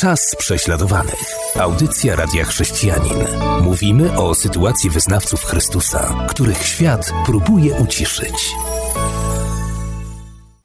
Czas prześladowanych. Audycja Radia Chrześcijanin. Mówimy o sytuacji wyznawców Chrystusa, których świat próbuje uciszyć.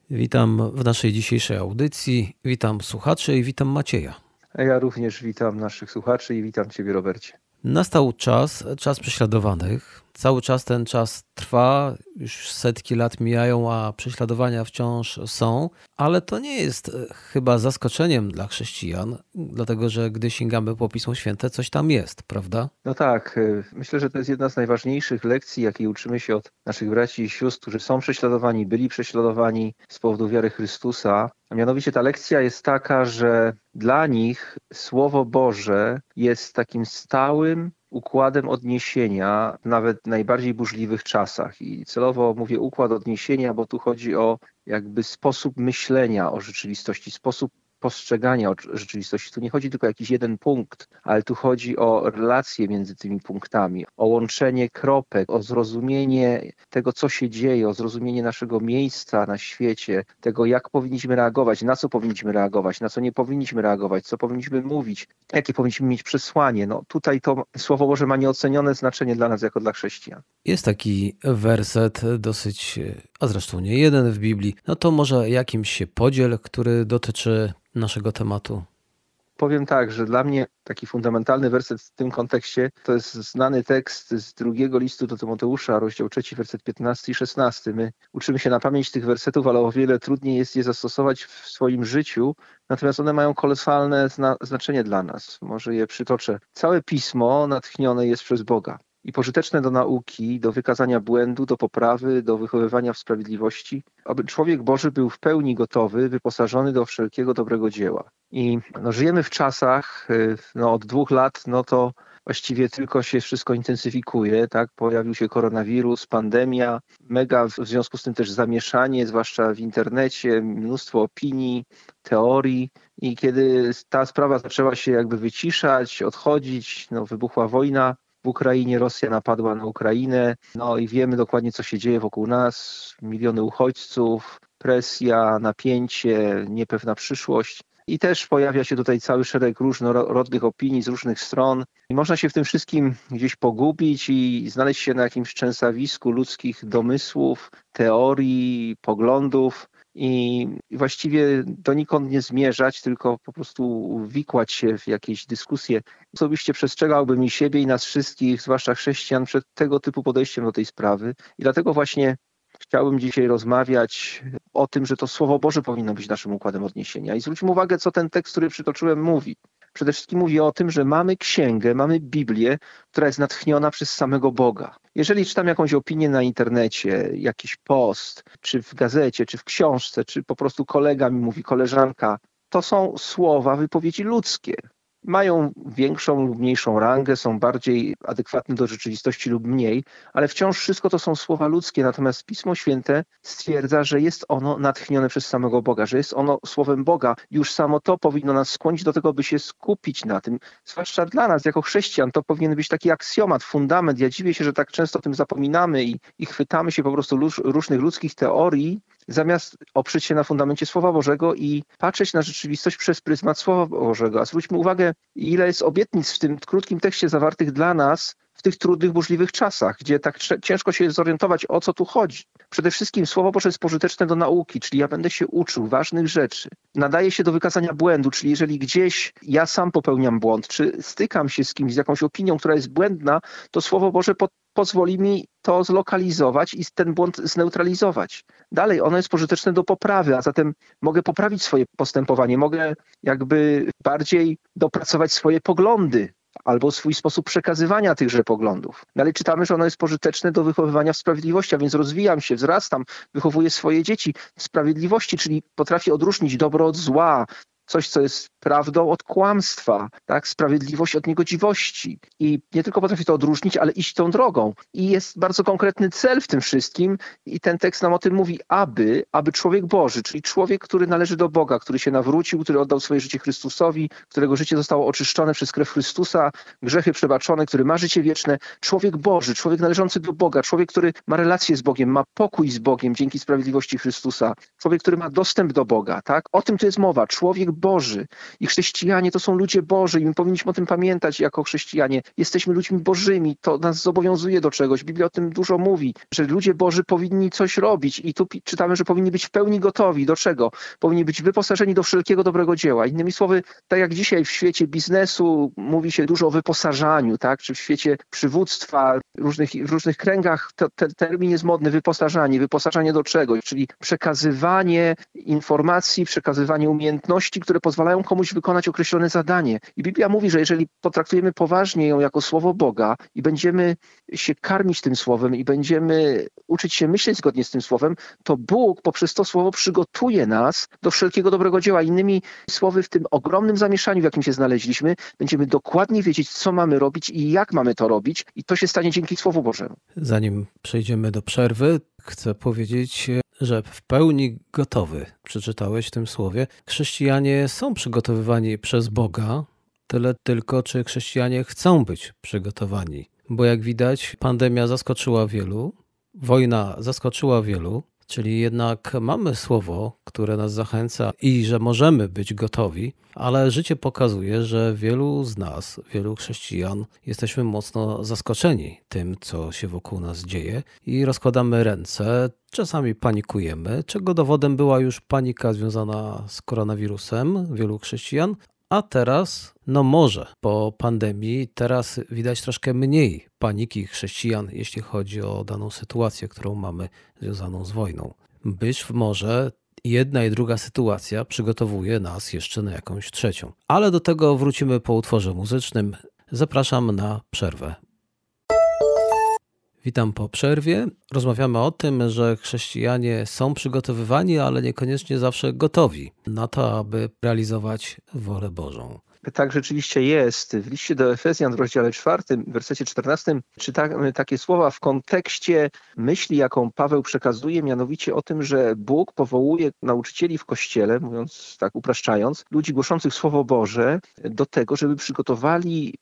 Witam w naszej dzisiejszej audycji. Witam słuchaczy i witam Macieja. Ja również witam naszych słuchaczy i witam Ciebie, Robercie. Nastał czas, czas prześladowanych. Cały czas ten czas trwa, już setki lat mijają, a prześladowania wciąż są, ale to nie jest e, chyba zaskoczeniem dla chrześcijan, dlatego że gdy sięgamy po Pismo Święte, coś tam jest, prawda? No tak, e, myślę, że to jest jedna z najważniejszych lekcji, jakiej uczymy się od naszych braci i sióstr, którzy są prześladowani, byli prześladowani z powodu wiary Chrystusa. A mianowicie ta lekcja jest taka, że dla nich Słowo Boże jest takim stałym układem odniesienia nawet w najbardziej burzliwych czasach. I celowo mówię układ odniesienia, bo tu chodzi o jakby sposób myślenia o rzeczywistości, sposób postrzegania rzeczywistości. Tu nie chodzi tylko o jakiś jeden punkt, ale tu chodzi o relacje między tymi punktami, o łączenie kropek, o zrozumienie tego, co się dzieje, o zrozumienie naszego miejsca na świecie, tego, jak powinniśmy reagować, na co powinniśmy reagować, na co nie powinniśmy reagować, co powinniśmy mówić, jakie powinniśmy mieć przesłanie. No tutaj to Słowo Boże ma nieocenione znaczenie dla nas jako dla chrześcijan. Jest taki werset dosyć, a zresztą nie jeden w Biblii, no to może jakimś się podziel, który dotyczy naszego tematu? Powiem tak, że dla mnie taki fundamentalny werset w tym kontekście to jest znany tekst z drugiego listu do Tymoteusza, rozdział 3, werset 15 i 16. My uczymy się na pamięć tych wersetów, ale o wiele trudniej jest je zastosować w swoim życiu, natomiast one mają kolosalne zna znaczenie dla nas. Może je przytoczę. Całe pismo natchnione jest przez Boga i pożyteczne do nauki, do wykazania błędu, do poprawy, do wychowywania w sprawiedliwości, aby człowiek Boży był w pełni gotowy, wyposażony do wszelkiego dobrego dzieła. I no, żyjemy w czasach, y, no, od dwóch lat, no to właściwie tylko się wszystko intensyfikuje, tak? Pojawił się koronawirus, pandemia, mega w związku z tym też zamieszanie, zwłaszcza w internecie, mnóstwo opinii, teorii i kiedy ta sprawa zaczęła się jakby wyciszać, odchodzić, no, wybuchła wojna, w Ukrainie Rosja napadła na Ukrainę, no i wiemy dokładnie, co się dzieje wokół nas. Miliony uchodźców, presja, napięcie, niepewna przyszłość. I też pojawia się tutaj cały szereg różnorodnych opinii z różnych stron. I można się w tym wszystkim gdzieś pogubić i znaleźć się na jakimś trzęsawisku ludzkich domysłów, teorii, poglądów i właściwie donikąd nie zmierzać, tylko po prostu wikłać się w jakieś dyskusje. Osobiście przestrzegałbym i siebie, i nas wszystkich, zwłaszcza chrześcijan, przed tego typu podejściem do tej sprawy. I dlatego właśnie chciałbym dzisiaj rozmawiać o tym, że to Słowo Boże powinno być naszym układem odniesienia. I zwróćmy uwagę, co ten tekst, który przytoczyłem, mówi. Przede wszystkim mówi o tym, że mamy księgę, mamy Biblię, która jest natchniona przez samego Boga. Jeżeli czytam jakąś opinię na internecie, jakiś post, czy w gazecie, czy w książce, czy po prostu kolega mi mówi, koleżanka, to są słowa, wypowiedzi ludzkie mają większą lub mniejszą rangę, są bardziej adekwatne do rzeczywistości lub mniej, ale wciąż wszystko to są słowa ludzkie, natomiast Pismo Święte stwierdza, że jest ono natchnione przez samego Boga, że jest ono słowem Boga. Już samo to powinno nas skłonić do tego, by się skupić na tym, zwłaszcza dla nas, jako chrześcijan, to powinien być taki aksjomat, fundament. Ja dziwię się, że tak często o tym zapominamy i, i chwytamy się po prostu różnych ludzkich teorii, zamiast oprzeć się na fundamencie Słowa Bożego i patrzeć na rzeczywistość przez pryzmat Słowa Bożego. A zwróćmy uwagę, ile jest obietnic w tym krótkim tekście zawartych dla nas w tych trudnych, burzliwych czasach, gdzie tak ciężko się zorientować, o co tu chodzi. Przede wszystkim Słowo Boże jest pożyteczne do nauki, czyli ja będę się uczył ważnych rzeczy. Nadaje się do wykazania błędu, czyli jeżeli gdzieś ja sam popełniam błąd, czy stykam się z kimś, z jakąś opinią, która jest błędna, to Słowo Boże pod pozwoli mi to zlokalizować i ten błąd zneutralizować. Dalej, ono jest pożyteczne do poprawy, a zatem mogę poprawić swoje postępowanie, mogę jakby bardziej dopracować swoje poglądy albo swój sposób przekazywania tychże poglądów. Dalej czytamy, że ono jest pożyteczne do wychowywania w sprawiedliwości, a więc rozwijam się, wzrastam, wychowuję swoje dzieci w sprawiedliwości, czyli potrafię odróżnić dobro od zła, coś, co jest prawdą od kłamstwa, tak? sprawiedliwość od niegodziwości. I nie tylko potrafi to odróżnić, ale iść tą drogą. I jest bardzo konkretny cel w tym wszystkim i ten tekst nam o tym mówi, aby, aby człowiek Boży, czyli człowiek, który należy do Boga, który się nawrócił, który oddał swoje życie Chrystusowi, którego życie zostało oczyszczone przez krew Chrystusa, grzechy przebaczone, który ma życie wieczne, człowiek Boży, człowiek należący do Boga, człowiek, który ma relację z Bogiem, ma pokój z Bogiem dzięki sprawiedliwości Chrystusa, człowiek, który ma dostęp do Boga, tak? O tym tu jest mowa. Człowiek Boży. I chrześcijanie to są ludzie Boży i my powinniśmy o tym pamiętać jako chrześcijanie. Jesteśmy ludźmi Bożymi, to nas zobowiązuje do czegoś. Biblia o tym dużo mówi, że ludzie Boży powinni coś robić i tu czytamy, że powinni być w pełni gotowi. Do czego? Powinni być wyposażeni do wszelkiego dobrego dzieła. Innymi słowy, tak jak dzisiaj w świecie biznesu mówi się dużo o wyposażaniu, tak? czy w świecie przywództwa, różnych, w różnych kręgach to, termin jest modny, wyposażanie. Wyposażanie do czego? Czyli przekazywanie informacji, przekazywanie umiejętności, które pozwalają komuś wykonać określone zadanie. I Biblia mówi, że jeżeli potraktujemy poważnie ją jako słowo Boga i będziemy się karmić tym słowem i będziemy uczyć się myśleć zgodnie z tym słowem, to Bóg poprzez to słowo przygotuje nas do wszelkiego dobrego dzieła. Innymi słowy, w tym ogromnym zamieszaniu, w jakim się znaleźliśmy, będziemy dokładnie wiedzieć, co mamy robić i jak mamy to robić, i to się stanie dzięki Słowu Bożemu. Zanim przejdziemy do przerwy, chcę powiedzieć, że w pełni gotowy, przeczytałeś w tym słowie, chrześcijanie są przygotowywani przez Boga, tyle tylko, czy chrześcijanie chcą być przygotowani. Bo jak widać, pandemia zaskoczyła wielu, wojna zaskoczyła wielu, Czyli jednak mamy słowo, które nas zachęca i że możemy być gotowi, ale życie pokazuje, że wielu z nas, wielu chrześcijan, jesteśmy mocno zaskoczeni tym, co się wokół nas dzieje i rozkładamy ręce, czasami panikujemy, czego dowodem była już panika związana z koronawirusem wielu chrześcijan, a teraz, no może po pandemii, teraz widać troszkę mniej paniki chrześcijan, jeśli chodzi o daną sytuację, którą mamy związaną z wojną. Być może jedna i druga sytuacja przygotowuje nas jeszcze na jakąś trzecią. Ale do tego wrócimy po utworze muzycznym. Zapraszam na przerwę. Witam po przerwie. Rozmawiamy o tym, że chrześcijanie są przygotowywani, ale niekoniecznie zawsze gotowi na to, aby realizować wolę Bożą. Tak rzeczywiście jest. W liście do Efezjan w rozdziale 4, w wersecie 14 czytamy takie słowa w kontekście myśli, jaką Paweł przekazuje, mianowicie o tym, że Bóg powołuje nauczycieli w kościele, mówiąc tak upraszczając, ludzi głoszących Słowo Boże do tego, żeby przygotowali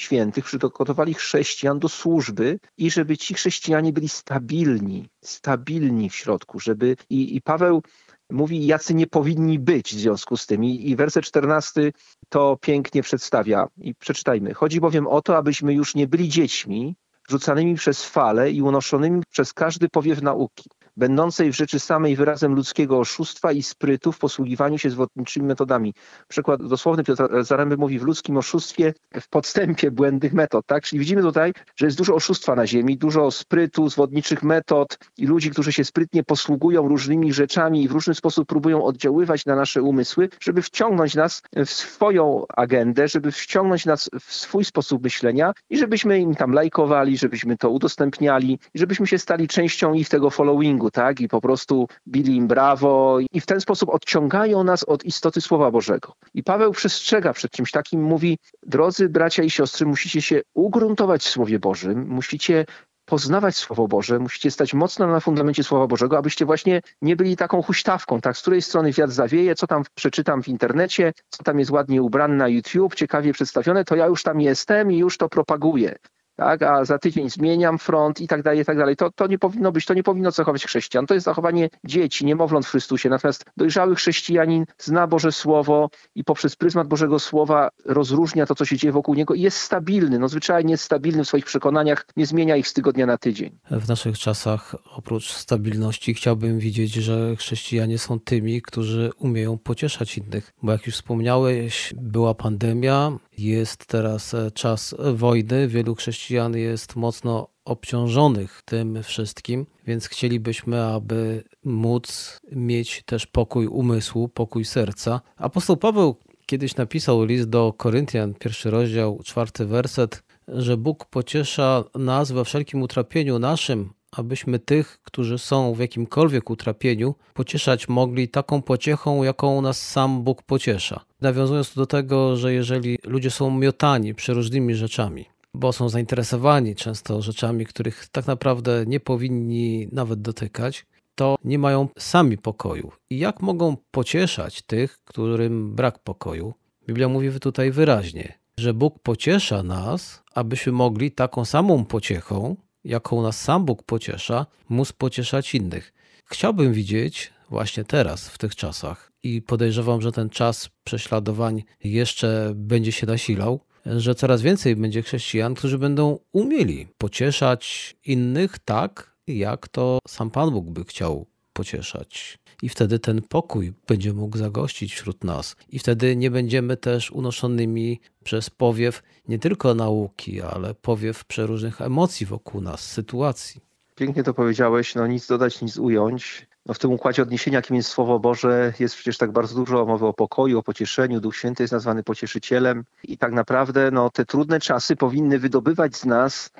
świętych, przygotowali chrześcijan do służby i żeby ci chrześcijanie byli stabilni, stabilni w środku, żeby i, i Paweł mówi, jacy nie powinni być w związku z tym. I, I werset 14 to pięknie przedstawia. I przeczytajmy. Chodzi bowiem o to, abyśmy już nie byli dziećmi, rzucanymi przez fale i unoszonymi przez każdy powiew nauki, będącej w rzeczy samej wyrazem ludzkiego oszustwa i sprytu w posługiwaniu się zwodniczymi metodami. Przykład dosłowny Piotr Zaręby mówi w ludzkim oszustwie, w podstępie błędnych metod. Tak? Czyli widzimy tutaj, że jest dużo oszustwa na ziemi, dużo sprytu, zwodniczych metod i ludzi, którzy się sprytnie posługują różnymi rzeczami i w różny sposób próbują oddziaływać na nasze umysły, żeby wciągnąć nas w swoją agendę, żeby wciągnąć nas w swój sposób myślenia i żebyśmy im tam lajkowali, żebyśmy to udostępniali żebyśmy się stali częścią ich tego followingu tak? I po prostu bili im brawo i w ten sposób odciągają nas od istoty Słowa Bożego. I Paweł przestrzega przed czymś takim, mówi, drodzy bracia i siostry, musicie się ugruntować w Słowie Bożym, musicie poznawać Słowo Boże, musicie stać mocno na fundamencie Słowa Bożego, abyście właśnie nie byli taką huśtawką, tak, z której strony wiatr zawieje, co tam przeczytam w internecie, co tam jest ładnie ubrane na YouTube, ciekawie przedstawione, to ja już tam jestem i już to propaguję tak, a za tydzień zmieniam front i tak dalej, i tak dalej. To, to nie powinno być, to nie powinno cechować chrześcijan. To jest zachowanie dzieci, niemowląt w Chrystusie. Natomiast dojrzały chrześcijanin zna Boże Słowo i poprzez pryzmat Bożego Słowa rozróżnia to, co się dzieje wokół niego i jest stabilny, no zwyczajnie jest stabilny w swoich przekonaniach, nie zmienia ich z tygodnia na tydzień. W naszych czasach oprócz stabilności chciałbym widzieć, że chrześcijanie są tymi, którzy umieją pocieszać innych, bo jak już wspomniałeś, była pandemia, jest teraz e, czas wojny, wielu chrześcijan jest mocno obciążonych tym wszystkim, więc chcielibyśmy, aby móc mieć też pokój umysłu, pokój serca. Apostoł Paweł kiedyś napisał list do Koryntian, pierwszy rozdział, czwarty werset, że Bóg pociesza nas we wszelkim utrapieniu naszym, abyśmy tych, którzy są w jakimkolwiek utrapieniu, pocieszać mogli taką pociechą, jaką nas sam Bóg pociesza. Nawiązując do tego, że jeżeli ludzie są miotani przeróżnymi rzeczami, bo są zainteresowani często rzeczami, których tak naprawdę nie powinni nawet dotykać, to nie mają sami pokoju. I jak mogą pocieszać tych, którym brak pokoju? Biblia mówi tutaj wyraźnie, że Bóg pociesza nas, abyśmy mogli taką samą pociechą jaką nas sam Bóg pociesza, móc pocieszać innych. Chciałbym widzieć właśnie teraz, w tych czasach. I podejrzewam, że ten czas prześladowań jeszcze będzie się nasilał, że coraz więcej będzie chrześcijan, którzy będą umieli pocieszać innych tak, jak to sam Pan Bóg by chciał pocieszać. I wtedy ten pokój będzie mógł zagościć wśród nas. I wtedy nie będziemy też unoszonymi przez powiew nie tylko nauki, ale powiew przeróżnych emocji wokół nas, sytuacji. Pięknie to powiedziałeś, no nic dodać, nic ująć. No w tym układzie odniesienia, jakim jest Słowo Boże, jest przecież tak bardzo dużo mowy o pokoju, o pocieszeniu. Duch Święty jest nazwany pocieszycielem i tak naprawdę no, te trudne czasy powinny wydobywać z nas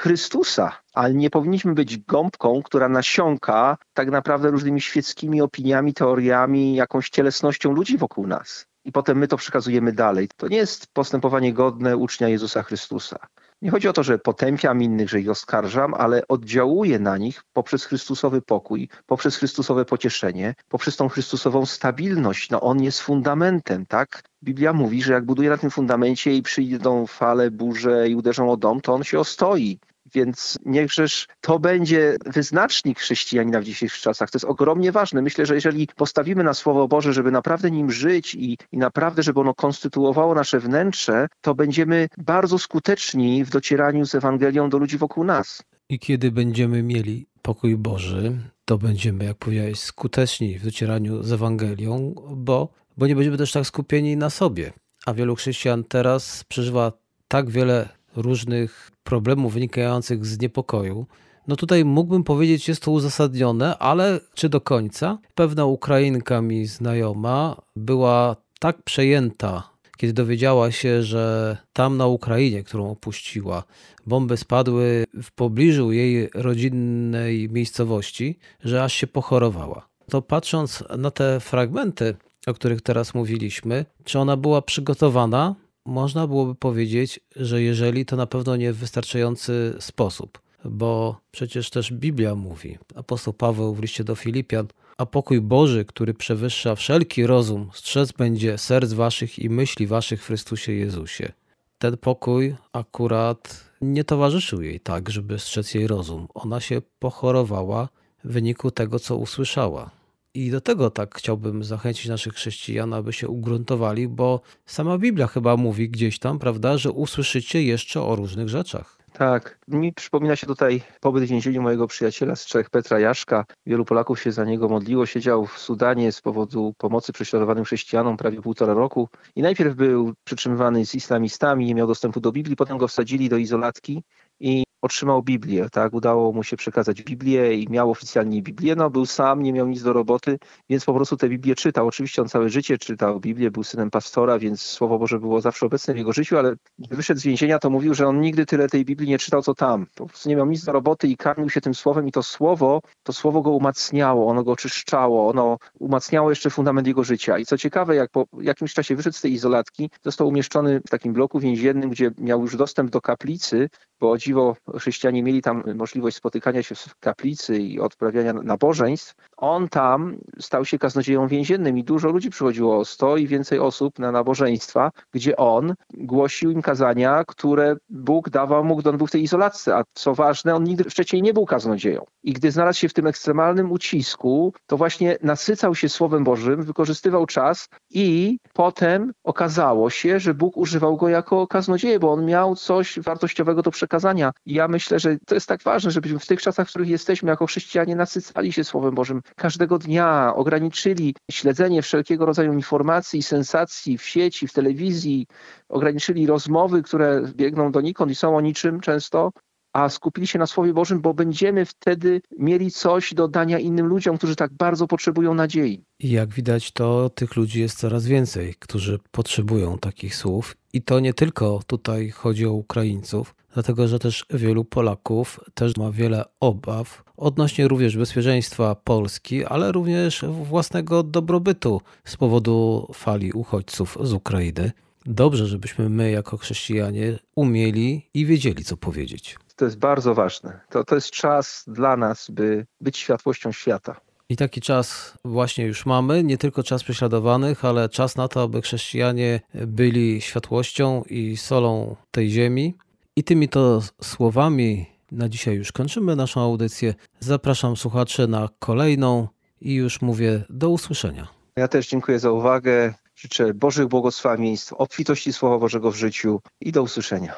Chrystusa, ale nie powinniśmy być gąbką, która nasiąka tak naprawdę różnymi świeckimi opiniami, teoriami, jakąś cielesnością ludzi wokół nas. I potem my to przekazujemy dalej. To nie jest postępowanie godne ucznia Jezusa Chrystusa. Nie chodzi o to, że potępiam innych, że ich oskarżam, ale oddziałuję na nich poprzez Chrystusowy pokój, poprzez Chrystusowe pocieszenie, poprzez tą Chrystusową stabilność. No on jest fundamentem, tak? Biblia mówi, że jak buduje na tym fundamencie i przyjdą fale, burze i uderzą o dom, to on się ostoi. Więc niechżeż to będzie wyznacznik chrześcijanina w dzisiejszych czasach. To jest ogromnie ważne. Myślę, że jeżeli postawimy na Słowo Boże, żeby naprawdę nim żyć i, i naprawdę, żeby ono konstytuowało nasze wnętrze, to będziemy bardzo skuteczni w docieraniu z Ewangelią do ludzi wokół nas. I kiedy będziemy mieli pokój Boży, to będziemy, jak powiedziałeś, skuteczni w docieraniu z Ewangelią, bo, bo nie będziemy też tak skupieni na sobie. A wielu chrześcijan teraz przeżywa tak wiele różnych problemów wynikających z niepokoju. No tutaj mógłbym powiedzieć, jest to uzasadnione, ale czy do końca? Pewna Ukrainka mi znajoma była tak przejęta, kiedy dowiedziała się, że tam na Ukrainie, którą opuściła, bomby spadły w pobliżu jej rodzinnej miejscowości, że aż się pochorowała. To patrząc na te fragmenty, o których teraz mówiliśmy, czy ona była przygotowana można byłoby powiedzieć, że jeżeli to na pewno nie w wystarczający sposób, bo przecież też Biblia mówi, apostoł Paweł w liście do Filipian, a pokój Boży, który przewyższa wszelki rozum, strzec będzie serc waszych i myśli waszych w Chrystusie Jezusie. Ten pokój akurat nie towarzyszył jej tak, żeby strzec jej rozum. Ona się pochorowała w wyniku tego, co usłyszała. I do tego tak chciałbym zachęcić naszych chrześcijan, aby się ugruntowali, bo sama Biblia chyba mówi gdzieś tam, prawda, że usłyszycie jeszcze o różnych rzeczach. Tak, mi przypomina się tutaj pobyt w więzieniu mojego przyjaciela z Czech, Petra Jaszka. Wielu Polaków się za niego modliło. Siedział w Sudanie z powodu pomocy prześladowanym chrześcijanom prawie półtora roku. I najpierw był przytrzymywany z islamistami, nie miał dostępu do Biblii, potem go wsadzili do izolatki i otrzymał Biblię, tak? Udało mu się przekazać Biblię i miał oficjalnie Biblię. No, był sam, nie miał nic do roboty, więc po prostu tę Biblię czytał. Oczywiście on całe życie czytał Biblię, był synem pastora, więc Słowo Boże było zawsze obecne w jego życiu, ale gdy wyszedł z więzienia, to mówił, że on nigdy tyle tej Biblii nie czytał, co tam. Po prostu nie miał nic do roboty i karmił się tym Słowem i to Słowo, to Słowo go umacniało, ono go oczyszczało, ono umacniało jeszcze fundament jego życia. I co ciekawe, jak po jakimś czasie wyszedł z tej izolatki, został umieszczony w takim bloku więziennym, gdzie miał już dostęp do kaplicy, bo dziwo chrześcijanie mieli tam możliwość spotykania się w kaplicy i odprawiania nabożeństw, on tam stał się kaznodzieją więziennym i dużo ludzi przychodziło, 100 i więcej osób na nabożeństwa, gdzie on głosił im kazania, które Bóg dawał mu, gdy on był w tej izolacji. A co ważne, on nigdy wcześniej nie był kaznodzieją. I gdy znalazł się w tym ekstremalnym ucisku, to właśnie nasycał się Słowem Bożym, wykorzystywał czas i potem okazało się, że Bóg używał go jako kaznodzieję, bo on miał coś wartościowego do przekazania. I ja myślę, że to jest tak ważne, żebyśmy w tych czasach, w których jesteśmy jako chrześcijanie, nasycali się Słowem Bożym każdego dnia, ograniczyli śledzenie wszelkiego rodzaju informacji, sensacji w sieci, w telewizji, ograniczyli rozmowy, które biegną donikąd i są o niczym często, a skupili się na Słowie Bożym, bo będziemy wtedy mieli coś do dania innym ludziom, którzy tak bardzo potrzebują nadziei. I jak widać, to tych ludzi jest coraz więcej, którzy potrzebują takich słów. I to nie tylko tutaj chodzi o Ukraińców, dlatego że też wielu Polaków też ma wiele obaw odnośnie również bezpieczeństwa Polski, ale również własnego dobrobytu z powodu fali uchodźców z Ukrainy. Dobrze, żebyśmy my, jako chrześcijanie, umieli i wiedzieli, co powiedzieć. To jest bardzo ważne. To, to jest czas dla nas, by być światłością świata. I taki czas właśnie już mamy, nie tylko czas prześladowanych, ale czas na to, aby chrześcijanie byli światłością i solą tej ziemi. I tymi to słowami na dzisiaj już kończymy naszą audycję. Zapraszam słuchaczy na kolejną i już mówię do usłyszenia. Ja też dziękuję za uwagę. Życzę Bożych błogosławieństw, obfitości Słowa Bożego w życiu i do usłyszenia.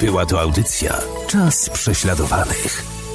Była to audycja Czas prześladowanych.